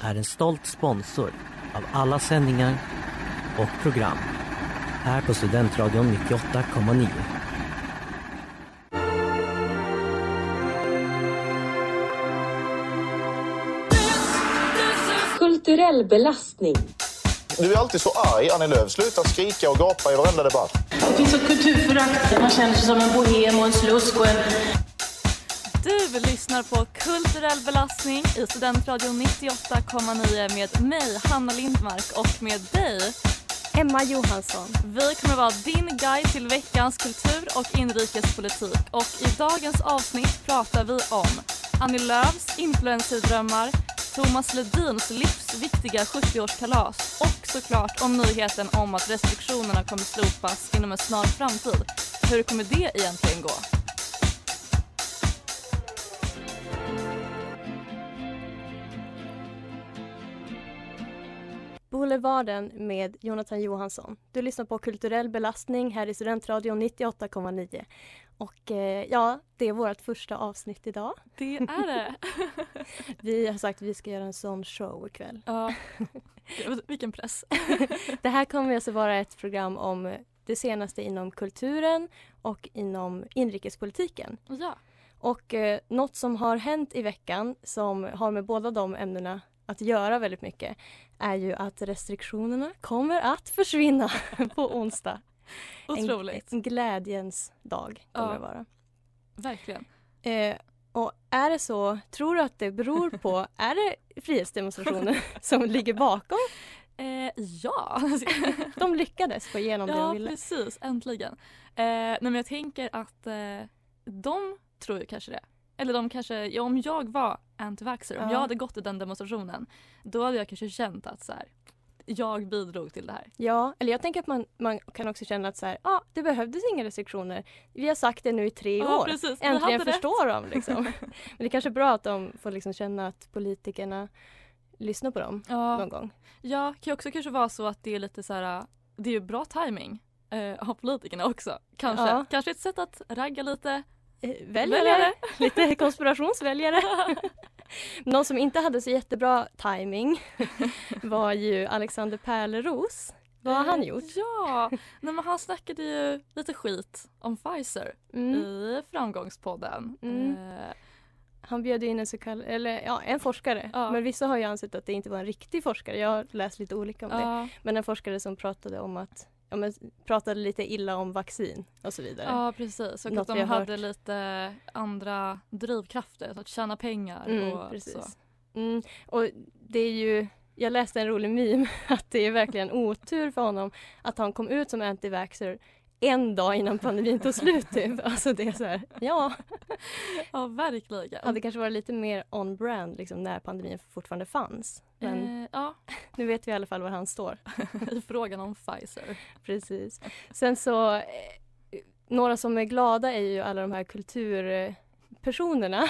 är en stolt sponsor av alla sändningar och program här på Studentradion 98,9. Kulturell belastning. Du är alltid så arg, Annie Lööf. Sluta skrika och gapa i varenda debatt. Det finns ett kulturförakt. Man känner sig som en bohem och en slusk och en... Du lyssnar på Kulturell belastning i Studentradion 98,9 med mig, Hanna Lindmark, och med dig, Emma Johansson. Vi kommer vara din guide till veckans kultur och inrikespolitik. Och i dagens avsnitt pratar vi om Annie Lööfs influencerdrömmar, Thomas Ledins livsviktiga 70-årskalas och såklart om nyheten om att restriktionerna kommer slopas inom en snar framtid. Hur kommer det egentligen gå? Boulevarden med Jonathan Johansson. Du lyssnar på Kulturell belastning här i Studentradion 98,9. Och eh, ja, det är vårt första avsnitt idag. Det är det. vi har sagt att vi ska göra en sån show ikväll. Ja, vilken press. det här kommer alltså vara ett program om det senaste inom kulturen och inom inrikespolitiken. Ja. Och eh, något som har hänt i veckan som har med båda de ämnena att göra väldigt mycket är ju att restriktionerna kommer att försvinna på onsdag. Otroligt. En, en glädjens dag kommer Ja. det vara. Verkligen. Eh, och är det så, tror du att det beror på, är det frihetsdemonstrationer som ligger bakom? Eh, ja. De lyckades få igenom det de ja, ville. precis. Äntligen. Eh, nej, men jag tänker att eh, de tror ju kanske det. Eller de kanske, ja, om jag var anti-vaxxer, om Ja. jag hade gått i den demonstrationen, då hade jag kanske känt att så här, jag bidrog till det här. Ja, eller jag tänker att man, man kan också känna att så här, ah, det behövdes inga restriktioner. Vi har sagt det nu i tre Ja, år. precis. Äntligen rätt. förstår de. Liksom. Men det är kanske är bra att de får liksom känna att politikerna lyssnar på dem Ja, någon gång. ja kan ju också kanske vara så att det är lite så här, det är ju bra timing eh, av politikerna också. Kanske. Ja. Kanske ett sätt att ragga lite. Väljare, Väljare. lite konspirationsväljare. Någon som inte hade så jättebra timing var ju Alexander Pärleros. Vad har han gjort? Ja, nej, men han snackade ju lite skit om Pfizer Mm. i Framgångspodden. Mm. Eh, Han bjöd in en så kallad, eller ja, en forskare. Ja. Men vissa har ju ansett att det inte var en riktig forskare. Jag har läst lite olika om det. ja, Men en forskare som pratade om att ja, men, pratade lite illa om vaccin och så vidare. ja, precis. Och Något att de hade hört. lite andra drivkrafter, att tjäna pengar Mm, och precis. så. Mm, och det är ju, jag läste en rolig meme att det är verkligen otur för honom att han kom ut som anti-vaxxer en dag innan pandemin tog slut. Typ. Alltså det är så här, ja, Ja, verkligen. hade kanske varit lite mer on-brand liksom, när pandemin fortfarande fanns. Men Eh, nu vet vi i alla fall var han står. i frågan om Pfizer. Precis. Sen så, eh, några som är glada är ju alla de här kulturpersonerna.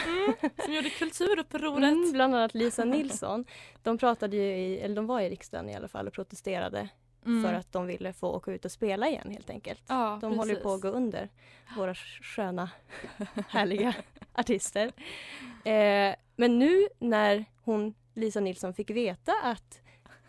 Som gjorde kulturupproret. Mm, bland annat Lisa Nilsson. De pratade ju i, eller de var i riksdagen i alla fall och protesterade Mm. för att de ville få åka ut och spela igen helt enkelt. ja, De håller precis. på att gå under, våra sköna, härliga artister. Eh, men nu när hon, Lisa Nilsson, fick veta att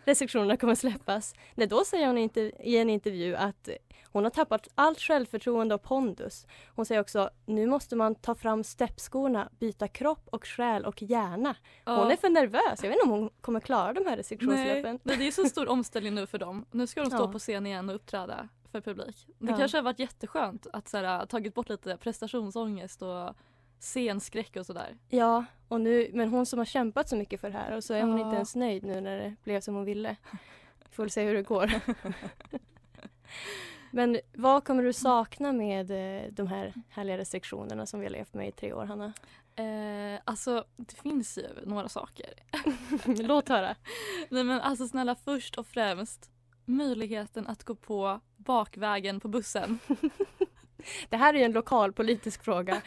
restriktionerna kommer släppas, nej, då säger hon i en intervju att hon har tappat allt självförtroende och pondus. Hon säger också, nu måste man ta fram steppskorna, byta kropp och själ och hjärna. Ja. Hon är för nervös, jag vet inte om hon kommer klara de här restriktionssläppen. nej, det är så stor omställning nu för dem. Nu ska de stå Ja. på scen igen och uppträda för publik. Det Ja. kanske har varit jätteskönt att så här, tagit bort lite prestationsångest och scenskräck och sådär. Ja, och nu, men hon som har kämpat så mycket för det här och så är hon Ja. inte ens nöjd nu när det blev som hon ville. Får väl se hur det går. men vad kommer du sakna med eh, de här härliga restriktionerna som vi har levt med i tre år, Hanna? Eh, alltså det finns ju några saker. Låt höra. Nej men alltså snälla först och främst möjligheten att gå på bakvägen på bussen. Det här är ju en lokalpolitisk fråga.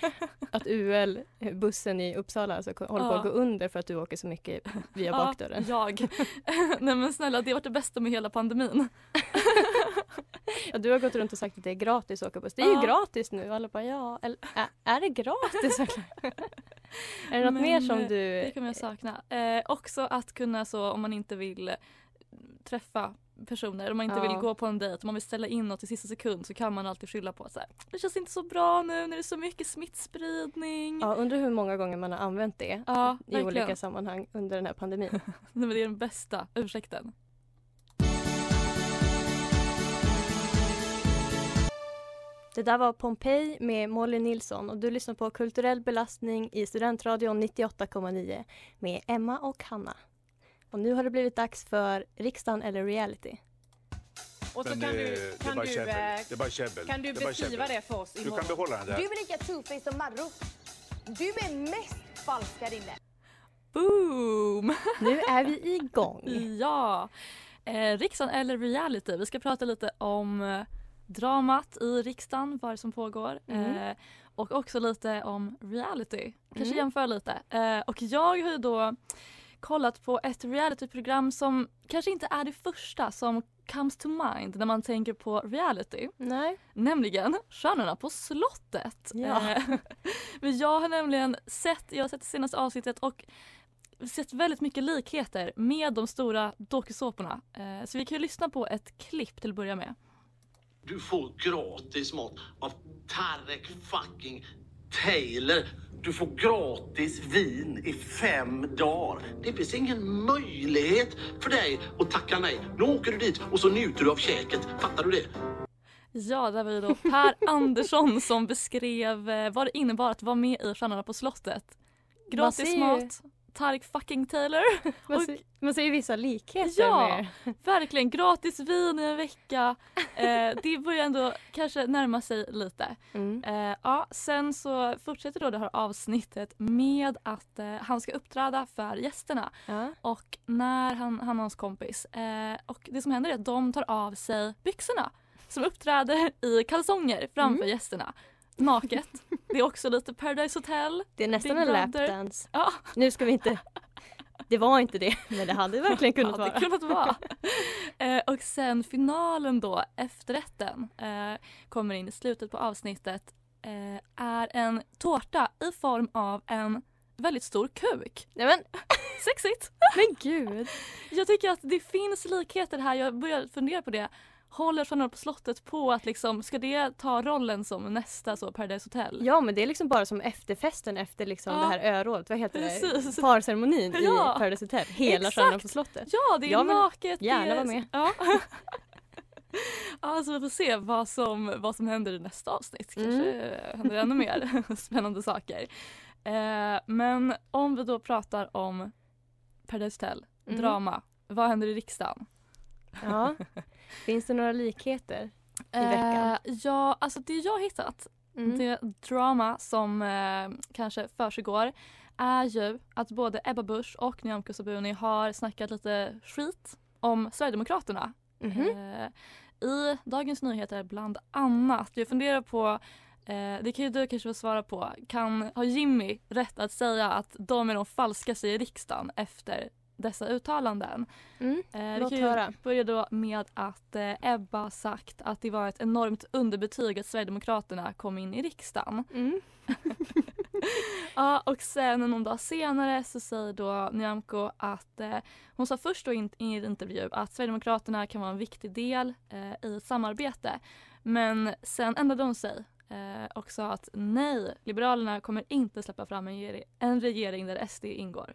Att UL, bussen i Uppsala, alltså, håller på att Ja. gå under för att du åker så mycket via bakdörren. jag. Nej men snälla det har varit det bästa med hela pandemin. Ja, du har gått runt och sagt att det är gratis att åka buss. Det är Ja. ju gratis nu. Alla bara ja, eller är, det gratis är det något Men, mer som eh, du... Det kommer jag sakna. Eh, också att kunna så om man inte vill träffa personer, om man inte Ja. vill gå på en dejt, om man vill ställa in något i sista sekund så kan man alltid skylla på att det känns inte så bra nu när det är så mycket smittspridning. Ja, undrar hur många gånger man har använt det Ja, i verkligen. olika sammanhang under den här pandemin. Nej, men det är den bästa ursäkten. Det där var Pompeji med Molly Nilsson och du lyssnar på Kulturell belastning i Studentradion 98,9 med Emma och Hanna. Och nu har det blivit dags för Riksdagen eller reality. Och så Men kan du, det är kan bara du, käbbel. Det är bara käbbel. kan du beskriva käbbel. det för oss Du imorgon? kan behålla den där. Du är lika two-faced som Marro. Du är mest falsk här inne. Boom! Nu är vi igång. Ja! Eh, riksdagen eller reality. Vi ska prata lite om eh, dramat i riksdagen, vad det som pågår. Mm. Eh, och också lite om reality. Kanske Mm. jämföra lite. Eh, och jag har ju då kollat på ett realityprogram som kanske inte är det första som comes to mind när man tänker på reality. Nej. Nämligen Stjärnorna på slottet. Ja. Eh, Men jag har nämligen sett, jag har sett det senaste avsnittet och sett väldigt mycket likheter med de stora dokusåporna. Eh, Så vi kan ju lyssna på ett klipp till att börja med. Du får gratis mat av Tarek fucking Taylor. Du får gratis vin i fem dagar. Det finns ingen möjlighet för dig att tacka nej. Nu åker du dit och så njuter du av käket. Fattar du det? Ja, där var ju då Per Andersson som beskrev eh, vad det innebar att vara med i Stjärnorna på slottet. Gratis mat, Tarek fucking Taylor. Man, Och- ser, man ser ju vissa likheter Ja, med... verkligen. Gratis vin i en vecka. Eh, det börjar ändå kanske närma sig lite. Mm. Eh, ja, sen så fortsätter då det här avsnittet med att eh, han ska uppträda för gästerna. Ja. Och när han, han och hans kompis. Eh, och det som händer är att de tar av sig byxorna. Som uppträder i kalsonger framför Mm. gästerna. Naket. Det är också lite Paradise Hotel. Det är nästan Big en lapdance. Ja. Nu ska vi inte... Det var inte det, men det hade verkligen kunnat vara. kunnat vara. eh, och sen finalen då, efterrätten, eh, kommer in i slutet på avsnittet. Eh, är en tårta i form av en väldigt stor kuk. Nej men, Sexigt! men gud. Jag tycker att det finns likheter här. Jag börjar fundera på det. Håller Stjärnorna på slottet på att liksom, ska det ta rollen som nästa så Paradise Hotel? Ja men det är liksom bara som efterfesten efter liksom Ja. det här örådet, vad heter Precis. det? Parceremonin Ja. i Paradise Hotel. Hela. Stjärnorna på slottet. Ja, det är Jag naket. gärna är... vara med. Ja. ja, så vi får se vad som, vad som händer i nästa avsnitt. Kanske Mm. händer ännu mer spännande saker. Eh, men om vi då pratar om Paradise Hotel, Mm. drama. Vad händer i riksdagen? Ja. Finns det några likheter i veckan? Eh, ja, alltså det jag har hittat, Mm. det drama som eh, kanske försiggår är ju att både Ebba Busch och Nyamko Sabuni har snackat lite skit om Sverigedemokraterna Mhm. Eh, I Dagens Nyheter bland annat. Jag funderar på, eh, det kan ju du kanske få svara på, kan, har Jimmy rätt att säga att de är de falskaste i riksdagen efter dessa uttalanden? Mm. Eh, Låt kan höra. börja då med att eh, Ebba sagt att det var ett enormt underbetyg att Sverigedemokraterna kom in i riksdagen. Mm. Ja, och sen någon dag senare så säger då Nyamko att eh, hon sa först då i en intervju att Sverigedemokraterna kan vara en viktig del eh, i ett samarbete. Men sen ändrade hon sig eh, och sa att nej, Liberalerna kommer inte släppa fram en regering där SD ingår.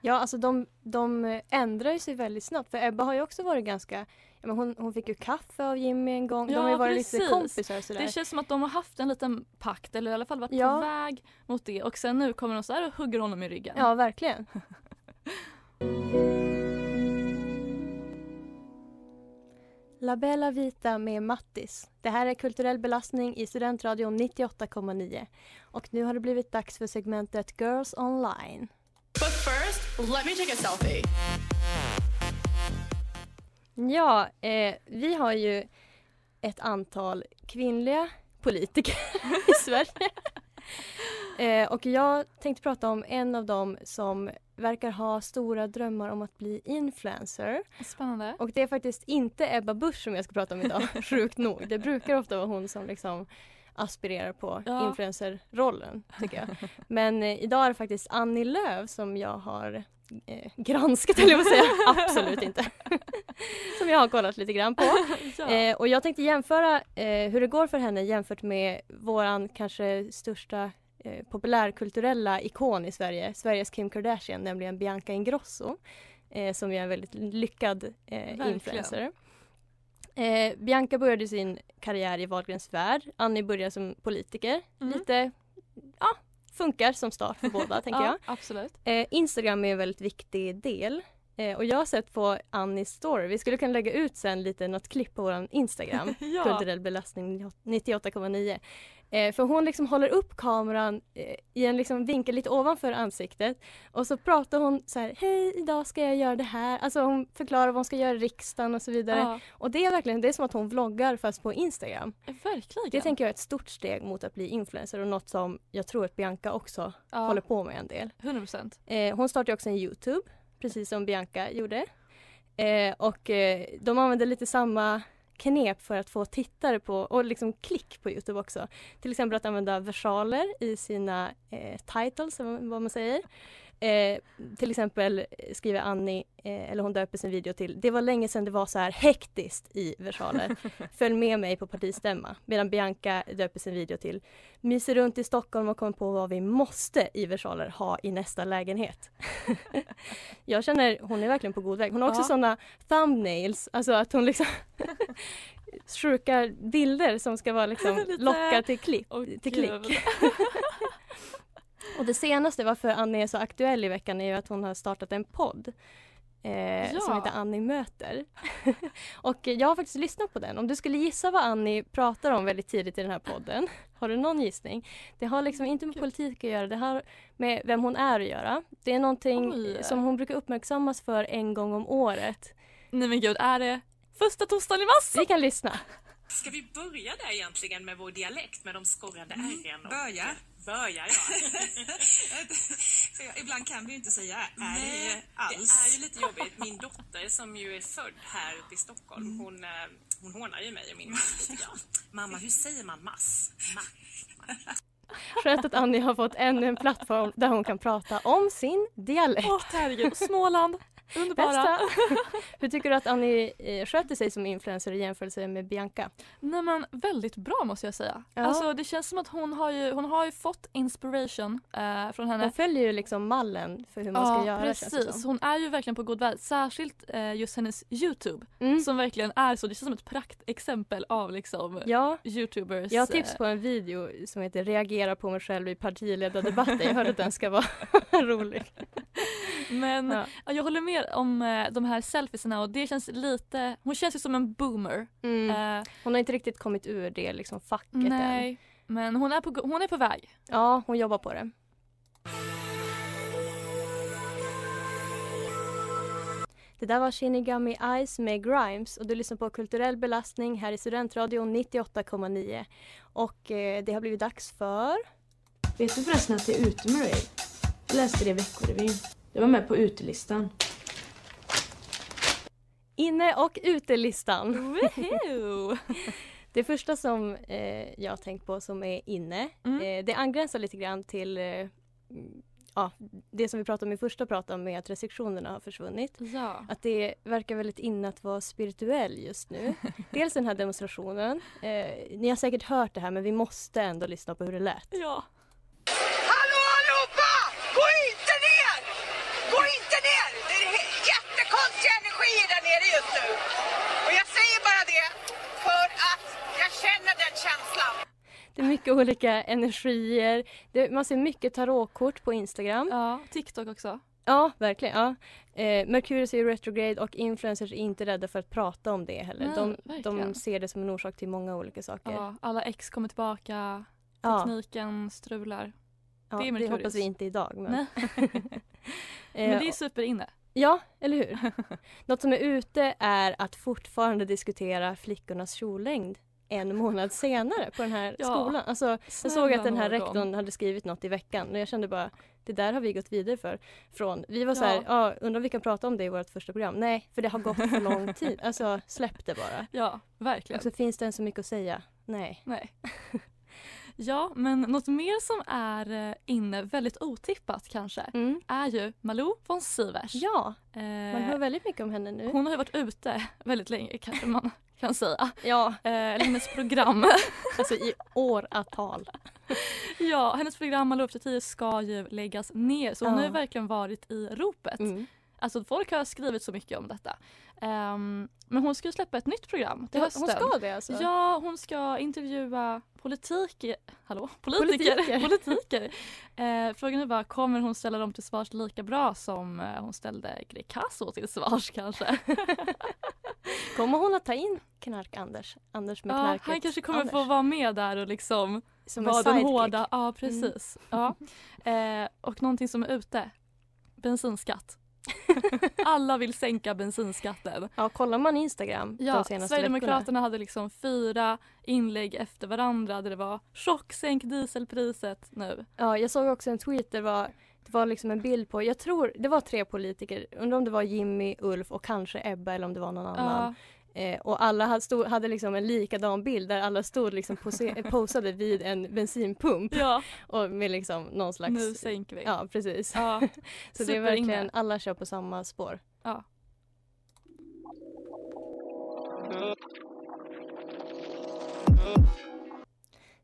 Ja, alltså de, de ändrar ju sig väldigt snabbt. För Ebba har ju också varit ganska... Ja, men hon, hon fick ju kaffe av Jimmy en gång. de har ju varit lite kompisar sådär. Det känns som att de har haft en liten pakt eller i alla fall varit Ja. på väg mot det och sen nu kommer de så här och hugger honom i ryggen. Ja, verkligen. La Bella Vita med Mattis. Det här är kulturell belastning i Studentradion 98,9. Och nu har det blivit dags för segmentet Girls Online. But first, let me take a selfie. Ja, eh, vi har ju ett antal kvinnliga politiker i Sverige. Eh, och jag tänkte prata om en av dem som verkar ha stora drömmar om att bli influencer. Spännande. Och det är faktiskt inte Ebba Busch som jag ska prata om idag, sjukt nog. Det brukar ofta vara hon som liksom aspirerar på Ja. influencerrollen, tycker jag. Men eh, idag är det faktiskt Annie Lööf som jag har eh, granskat, eller jag säga. Absolut inte. som jag har kollat lite grann på. Ja. Eh, och jag tänkte jämföra eh, hur det går för henne jämfört med våran kanske största eh, populärkulturella ikon i Sverige, Sveriges Kim Kardashian, nämligen Bianca Ingrosso, eh, som är en väldigt lyckad influencer. Eh, Bianca började sin karriär i Wahlgrens värld, Annie började som politiker. Mm. Lite, ja, funkar som start för båda tänker ja, jag. Absolut. Eh, Instagram är en väldigt viktig del. Eh, och jag har sett på Annies story, vi skulle kunna lägga ut sen lite något klipp på vår Instagram, Ja. kulturell belastning 98,9. Eh, för hon liksom håller upp kameran eh, i en liksom vinkel lite ovanför ansiktet och så pratar hon så här, hej idag ska jag göra det här. Alltså hon förklarar vad hon ska göra i riksdagen och så vidare. Ja, Och det är verkligen, det är som att hon vloggar fast på Instagram. verkligen. Det tänker jag är ett stort steg mot att bli influencer och något som jag tror att Bianca också ja, håller på med en del. 100 procent. Eh, hon startade också en Youtube, precis som Bianca gjorde. Eh, och eh, de använder lite samma knep för att få tittare på och liksom klick på Youtube också. Till exempel att använda versaler i sina eh, titles, eller vad man säger. Eh, till exempel skriver Annie, eh, eller hon döper sin video till Det var länge sedan det var så här hektiskt i versaler. Följ med mig på partistämma. Medan Bianca döper sin video till Myser runt i Stockholm och kommer på vad vi måste i versaler ha i nästa lägenhet. jag känner, hon är verkligen på god väg. Hon har också Ja. sådana thumbnails, alltså att hon liksom sjuka bilder som ska vara liksom locka till klick. Åh, till klick. Och det senaste varför Annie är så aktuell i veckan är ju att hon har startat en podd. Eh, Ja. Som heter Annie möter. och jag har faktiskt lyssnat på den. Om du skulle gissa vad Annie pratar om väldigt tidigt i den här podden. Har du någon gissning? Det har liksom inte med politik att göra. Det har med vem hon är att göra. Det är någonting Oj. som hon brukar uppmärksammas för en gång om året. Nej men gud, är det första torsdagen i mars? Vi kan lyssna. Ska vi börja där egentligen med vår dialekt med de skorrade Mm. r'n? och- Börja. Börja ja. För jag, ibland kan vi ju inte säga är Nej, alls. det är ju lite jobbigt. Min dotter som ju är född här uppe i Stockholm, Mm. hon, eh, hon hånar ju mig och min grann. Mamma, hur säger man mass? Mass. Skönt att Annie har fått ännu en plattform där hon kan prata om sin dialekt. Åh herregud, Småland. Underbara. Hur tycker du att Annie eh, sköter sig som influencer i jämförelse med Bianca? Nej men väldigt bra måste jag säga. Ja. Alltså det känns som att hon har ju, hon har ju fått inspiration eh, från henne. Hon följer ju liksom mallen för hur man ska göra precis. Hon är ju verkligen på god väg. Särskilt eh, just hennes Youtube Mm. som verkligen är så. Det känns som ett praktexempel av liksom Ja, Youtubers. jag har tips eh, på en video som heter Reagera på mig själv i partiledardebatter. Jag hörde att den ska vara rolig. Men Ja. ja, jag håller med om eh, de här selfiesarna och det känns lite, hon känns ju som en boomer. Mm. Eh, Hon har inte riktigt kommit ur det liksom facket än. nej, men hon är, på, hon är på väg. Ja, hon jobbar på det. Det där var Shinigami Eyes med Grimes och du lyssnar på Kulturell belastning här i Studentradion 98,9. Och eh, det har blivit dags för... Vet du förresten att det är ute med dig? Jag läste det i Veckorevyn. Det var med på utelistan. Inne och utelistan. Det första som eh, jag har tänkt på som är inne, Mm. eh, det angränsar lite grann till eh, ja, det som vi pratade om i första prat om med att restriktionerna har försvunnit. Ja. Att det verkar väldigt inne att vara spirituell just nu. Dels den här demonstrationen. Eh, ni har säkert hört det här men vi måste ändå lyssna på hur det lät. Ja. Hallå allihopa! Gå inte ner! Gå inte ner! Det är jättekonstiga energier där nere just nu. Och jag säger bara det för att jag känner den känslan. Det är mycket olika energier. Det, man ser mycket tarotkort på Instagram. Ja, TikTok också. Ja, verkligen. Ja. Eh, Merkurius är ju retrograde och influencers är inte rädda för att prata om det heller. Nej, de, de ser det som en orsak till många olika saker. Ja, alla ex kommer tillbaka, Ja. tekniken strular. Ja, det det hoppas vi inte idag. Men. Eh, Men det är superinne. Ja, eller hur? Något som är ute är att fortfarande diskutera flickornas kjollängd en månad senare på den här Ja, skolan. Alltså, jag såg att den här rektorn hade skrivit något i veckan och jag kände bara det där har vi gått vidare för. Från, vi var så här, Ja. ja. undrar om vi kan prata om det i vårt första program. Nej, för det har gått för lång tid. Alltså släpp det bara. Ja, verkligen. Och så finns det än så mycket att säga. Nej. Nej. Ja, men något mer som är eh, inne, väldigt otippat kanske, Mm. är ju Malou von Sivers. Ja, Eh, man hör väldigt mycket om henne nu. Hon har ju varit ute väldigt länge kanske man kan säga. Ja, Eh, eller hennes program. alltså i åratal. ja, hennes program Malou till 10 ska ju läggas ner så hon Ja. har ju verkligen varit i ropet. Mm. Alltså folk har skrivit så mycket om detta. Ehm, men hon ska ju släppa ett nytt program till Ja, hösten. hon ska det alltså? Ja, hon ska intervjua politik... Hallå? Politiker. Politiker. Politiker. Eh, frågan är bara, kommer hon ställa dem till svars lika bra som eh, hon ställde Greekazo till svars kanske? Kommer hon att ta in Knark-Anders? Anders med ja, knarket. han kanske kommer Anders. få vara med där och liksom Som vara den. Mm. hårda. Ja, precis. Ja. Eh, och någonting som är ute. Bensinskatt. Alla vill sänka bensinskatten. Ja, kollar man Instagram Ja, de senaste Sverigedemokraterna veckorna. hade liksom fyra inlägg efter varandra där det var sänk dieselpriset nu. Ja, jag såg också en tweet där det var, det var liksom en bild på, jag tror det var tre politiker, undrar om det var Jimmy, Ulf och kanske Ebba eller om det var någon annan. Eh, och alla hade, stod, hade liksom en likadan bild där alla stod liksom pose, posade vid en bensinpump. Ja, Och med liksom någon slags... nu sänker vi. Ja, precis. Ja, Så det är verkligen, alla kör på samma spår. Ja.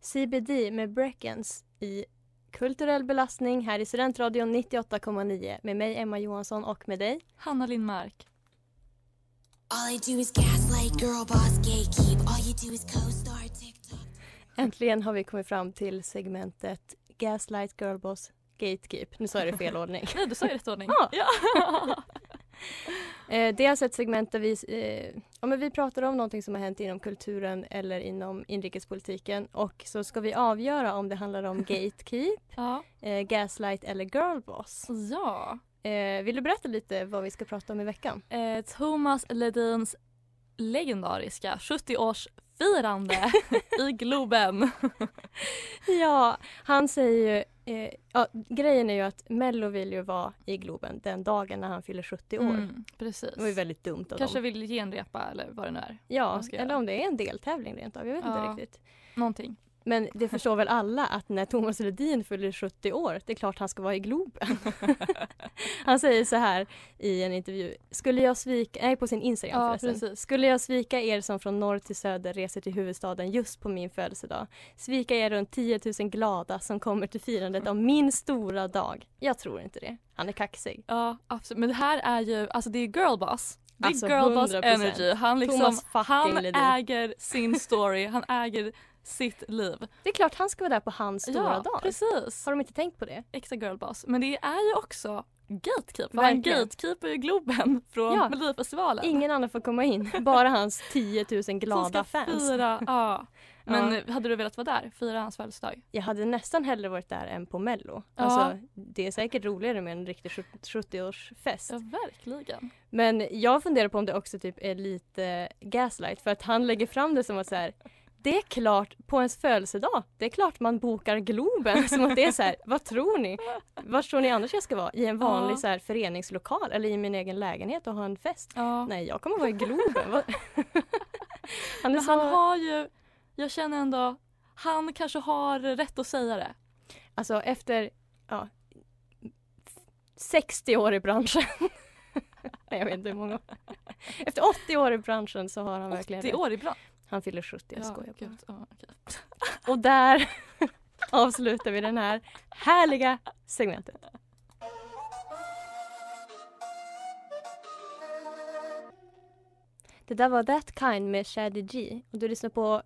CBD med Breckens i Kulturell belastning här i Studentradion 98,9 med mig Emma Johansson och med dig. Hanna Lindmark. All I do is gaslight, girl boss, gatekeep. All you do is co-star TikTok. Äntligen har vi kommit fram till segmentet Gaslight Girlboss Gatekeep. Nu sa jag det i fel ordning. Nej, du sa i rätt ordning. Ja. Ja. Eh, det är alltså ett segment där vi, eh, ja, men vi pratar om någonting som har hänt inom kulturen eller inom inrikespolitiken och så ska vi avgöra om det handlar om gatekeep, ja. eh, gaslight eller girlboss. ja. Vill du berätta lite vad vi ska prata om i veckan? Thomas Ledins legendariska 70-årsfirande i Globen. Ja, han säger ju, eh, ja, grejen är ju att Mello vill ju vara i Globen den dagen när han fyller 70 år. Mm, precis. Det var ju väldigt dumt av Kanske dem. vill genrepa eller vad det nu är. Ja, eller om det är en deltävling rent av. Jag vet Ja. inte riktigt. Någonting. Men det förstår väl alla att när Thomas Ledin fyller 70 år, det är klart han ska vara i Globen. han säger så här i en intervju. Skulle jag svika, nej på sin Instagram Ja, förresten. precis. Skulle jag svika er som från norr till söder reser till huvudstaden just på min födelsedag. Svika er runt 10 000 glada som kommer till firandet av min stora dag. Jag tror inte det. Han är kaxig. Ja, absolut. Men det här är ju, alltså det är girlboss. Det är Alltså, girlboss 100%. energy. Han, liksom, han äger sin story, han äger sitt liv. Det är klart han ska vara där på hans stora ja, dag. precis. Har de inte tänkt på det? Äkta girlboss. Men det är ju också gatekeep. för Han gatekeeper ju Globen från Ja. Melodifestivalen. Ingen annan får komma in, bara hans 10 000 som glada fans. fira. Ja. Men Ja. hade du velat vara där? Fira hans födelsedag? Jag hade nästan hellre varit där än på Mello. Ja. Alltså, det är säkert roligare med en riktig 70-årsfest. Ja, verkligen. Men jag funderar på om det också typ är lite gaslight för att han lägger fram det som att så här, det är klart på ens födelsedag, det är klart man bokar Globen. Som att det är så här, vad tror ni? Var tror ni annars jag ska vara? I en vanlig Ja. så här, föreningslokal eller i min egen lägenhet och ha en fest? Ja. Nej, jag kommer vara i Globen. Han är så... han har ju, jag känner ändå, han kanske har rätt att säga det. Alltså efter ja, 60 år i branschen. Nej, jag vet inte hur många. Efter 80 år i branschen så har han verkligen 80 rätt. år ibland. Han fyller 70, jag Ja, skojar bara. okej. Och där avslutar vi den här härliga segmentet. Det där var That Kind med Shady G och du lyssnar på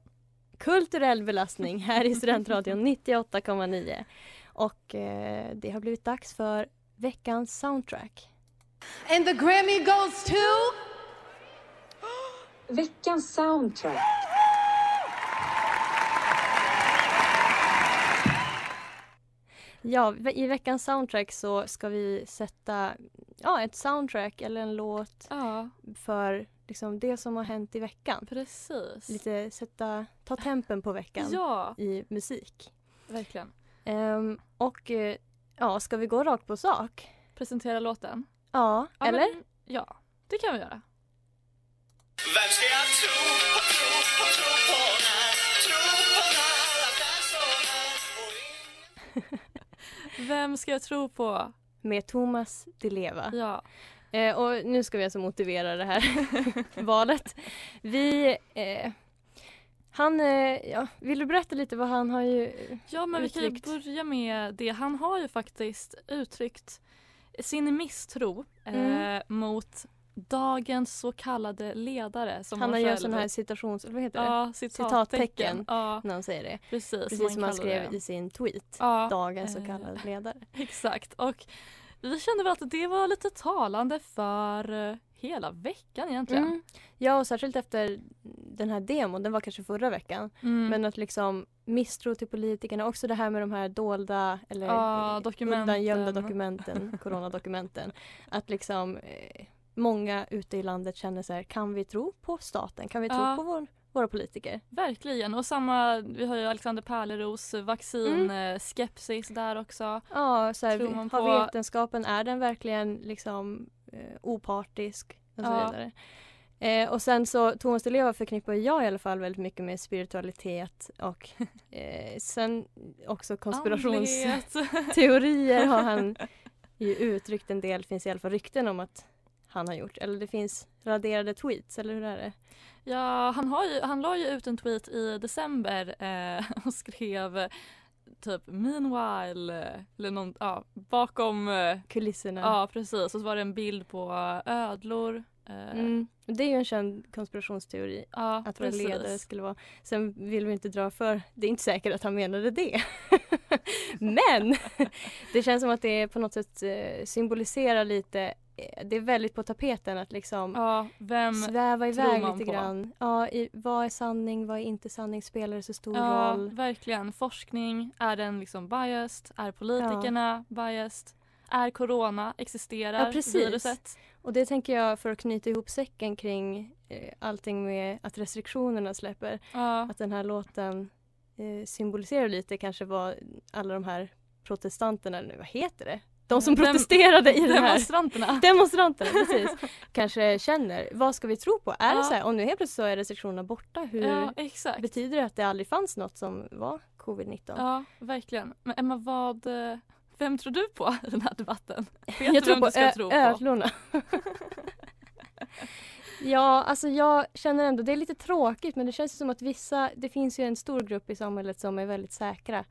kulturell belastning här i Studentradion 98,9. Och eh, det har blivit dags för veckans soundtrack. And the Grammy goes to... Veckans soundtrack. Ja, i veckans soundtrack så ska vi sätta ja, ett soundtrack eller en låt Ja, för liksom, det som har hänt i veckan. precis. Lite sätta, ta tempen på veckan Ja, i musik. verkligen. Ehm, och eh, ja, ska vi gå rakt på sak? Presentera låten. Ja, Ja, eller? Men, ja, det kan vi göra. Vem ska jag tro på, tro på, tro på när? Tro på när här och Vem ska jag tro på? Med Thomas Di Leva. Ja. Eh, och nu ska vi alltså motivera det här valet. Vi... Eh, han... Eh, ja, vill du berätta lite vad han har ju Ja, men vi kan ju uttryckt? börja med det. Han har ju faktiskt uttryckt sin misstro Mm. eh, mot dagens så kallade ledare. Som Han gör sådana här citations... Vad heter det? ja, citattecken. Citattecken. Ja, När han säger det. precis. Precis man som han skrev det. i sin tweet. Ja, Dagens så eh, kallade ledare. Exakt. Och vi kände väl att det var lite talande för eh, hela veckan egentligen. Mm. Ja, och särskilt efter den här demon, den var kanske förra veckan. Mm. Men att liksom misstro till politikerna, också det här med de här dolda eller Ja, eh, dokumenten. undangömda dokumenten, coronadokumenten. Att liksom eh, många ute i landet känner så här, kan vi tro på staten? Kan vi tro Ja. på vår, våra politiker? Verkligen. Och samma, vi har ju Alexander Pärleros vaccin, eh, skepsis där också. Ja, så här, har på- vetenskapen, är den verkligen liksom eh, opartisk? Och så Ja. vidare. Eh, och sen så, Thomas Di Leva förknippar jag i alla fall väldigt mycket med spiritualitet och eh, sen också konspirationsteorier har han ju uttryckt en del, finns i alla fall rykten om att han har gjort. Eller det finns raderade tweets, eller hur är det? Ja, han, har ju, han la ju ut en tweet i december eh, och skrev typ meanwhile, eller någon, ja, bakom eh, Kulisserna. Ja, precis. Och så var det en bild på ödlor. eh, Mm. Det är ju en känd konspirationsteori. Ja, att våra precis. ledare skulle vara... Sen vill vi inte dra för... Det är inte säkert att han menade det. Men det känns som att det på något sätt eh, symboliserar lite det är väldigt på tapeten att liksom Ja, sväva iväg lite på? grann. Ja, i, vad är sanning, vad är inte sanning, spelar det så stor Ja, roll? verkligen. Forskning, är den liksom biased? Är politikerna biased? Är corona, existerar Ja, precis. viruset? Och det tänker jag för att knyta ihop säcken kring eh, allting med att restriktionerna släpper. Ja, Att den här låten eh, symboliserar lite kanske vad alla de här protestanterna, eller vad heter det? De som Dem- protesterade i den här demonstranterna. demonstranterna, precis, kanske känner. Vad ska vi tro på? Är det Ja. så här, och nu helt plötsligt så är restriktionerna borta. Hur Ja, betyder det att det aldrig fanns något som var covid-19? Ja, verkligen. Men Emma, vad, eh, vem tror du på i den här debatten? Vet jag du tror vem på, du ska tro på? ödlorna. ja, alltså jag känner ändå, det är lite tråkigt men det känns som att vissa, det finns ju en stor grupp i samhället som är väldigt säkra.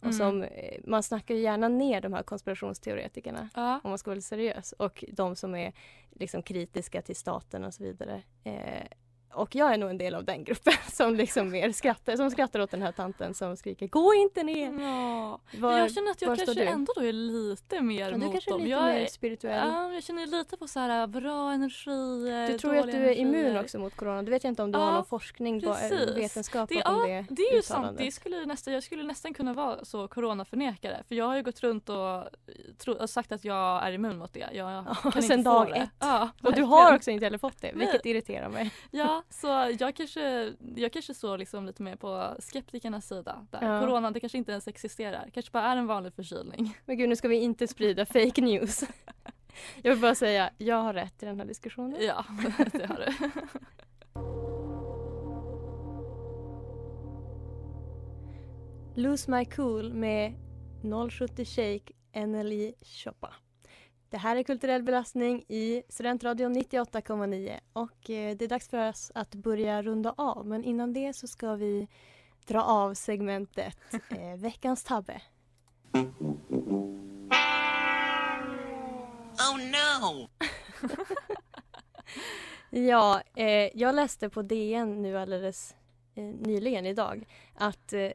Och Mm. som, eh, man snackar ju gärna ner de här konspirationsteoretikerna Ja, om man ska vara seriös. Och de som är liksom kritiska till staten och så vidare. Eh, och jag är nog en del av den gruppen som liksom mer skrattar, som skrattar åt den här tanten som skriker Gå inte ner! ja. Var, jag känner att jag kanske du? ändå då är lite mer Ja, mot du kanske är dem. lite jag mer spirituell. Ja, jag känner lite på så här bra energier, Du tror ju att du är immun energier. också mot corona. Du vet jag inte om du Ja, har någon forskning, precis. vetenskap Det, bakom ja, det det är ju sant. Det skulle nästan, jag skulle nästan kunna vara så coronaförnekare. För jag har ju gått runt och, tro, och sagt att jag är immun mot det. Jag Ja, kan sen inte få dag det. ett. Ja, Och du har också inte heller fått det, Nej. vilket irriterar mig. Ja, så jag kanske, jag kanske står liksom lite mer på skeptikernas sida. Där. Ja. Corona det kanske inte ens existerar. kanske bara är en vanlig förkylning. Men gud, nu ska vi inte sprida fake news. Jag vill bara säga, jag har rätt i den här diskussionen. Ja, det har du. Lose My Cool med 070 Shake NLI Choppa. Det här är Kulturell belastning i Studentradion 98,9 och eh, det är dags för oss att börja runda av men innan det så ska vi dra av segmentet eh, Veckans tabbe. Oh no! Ja, eh, jag läste på DN nu alldeles eh, nyligen idag att eh,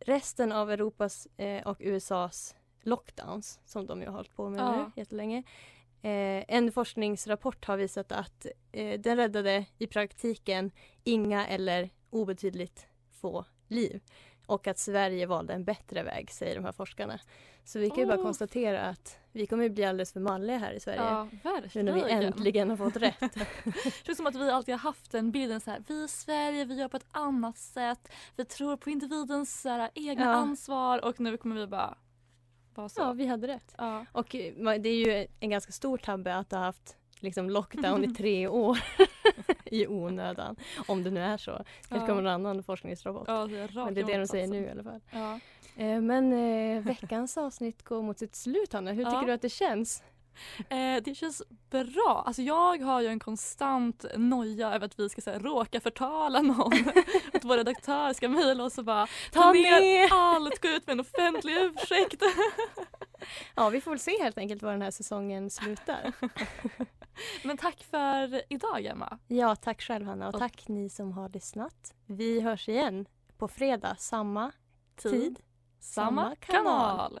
resten av Europas eh, och USAs lockdowns, som de har hållit på med Ja. nu jättelänge, eh, en forskningsrapport har visat att eh, den räddade i praktiken inga eller obetydligt få liv. Och att Sverige valde en bättre väg, säger de här forskarna. Så vi kan ju bara Åh. konstatera att vi kommer ju bli alldeles för malliga här i Sverige. Ja, nu verkligen. när vi äntligen har fått rätt. Det känns som att vi alltid har haft den bilden så här, vi i Sverige, vi gör på ett annat sätt. Vi tror på individens så här, egna Ja. ansvar och nu kommer vi bara vara så. Ja, vi hade rätt. Ja. Och eh, det är ju en ganska stor tabbe att ha haft liksom lockdown i tre år i onödan. Om det nu är så. Kanske Ja. kommer en annan forskningsrapport. Ja, det är Men det är det de säger motsatsen. nu i alla fall. Ja. Eh, Men eh, veckans avsnitt går mot sitt slut Hanna. Hur tycker du att det känns? Eh, det känns bra. Alltså jag har ju en konstant noja över att vi ska så här, råka förtala någon. att vår redaktör ska mejla oss och bara ta, ner allt, gå ut med en offentlig ursäkt. Ja, vi får väl se helt enkelt var den här säsongen slutar. Men tack för idag Emma. Ja, tack själv Hanna och tack ni som har lyssnat. Vi hörs igen på fredag, samma Tid, tid, Samma kanal.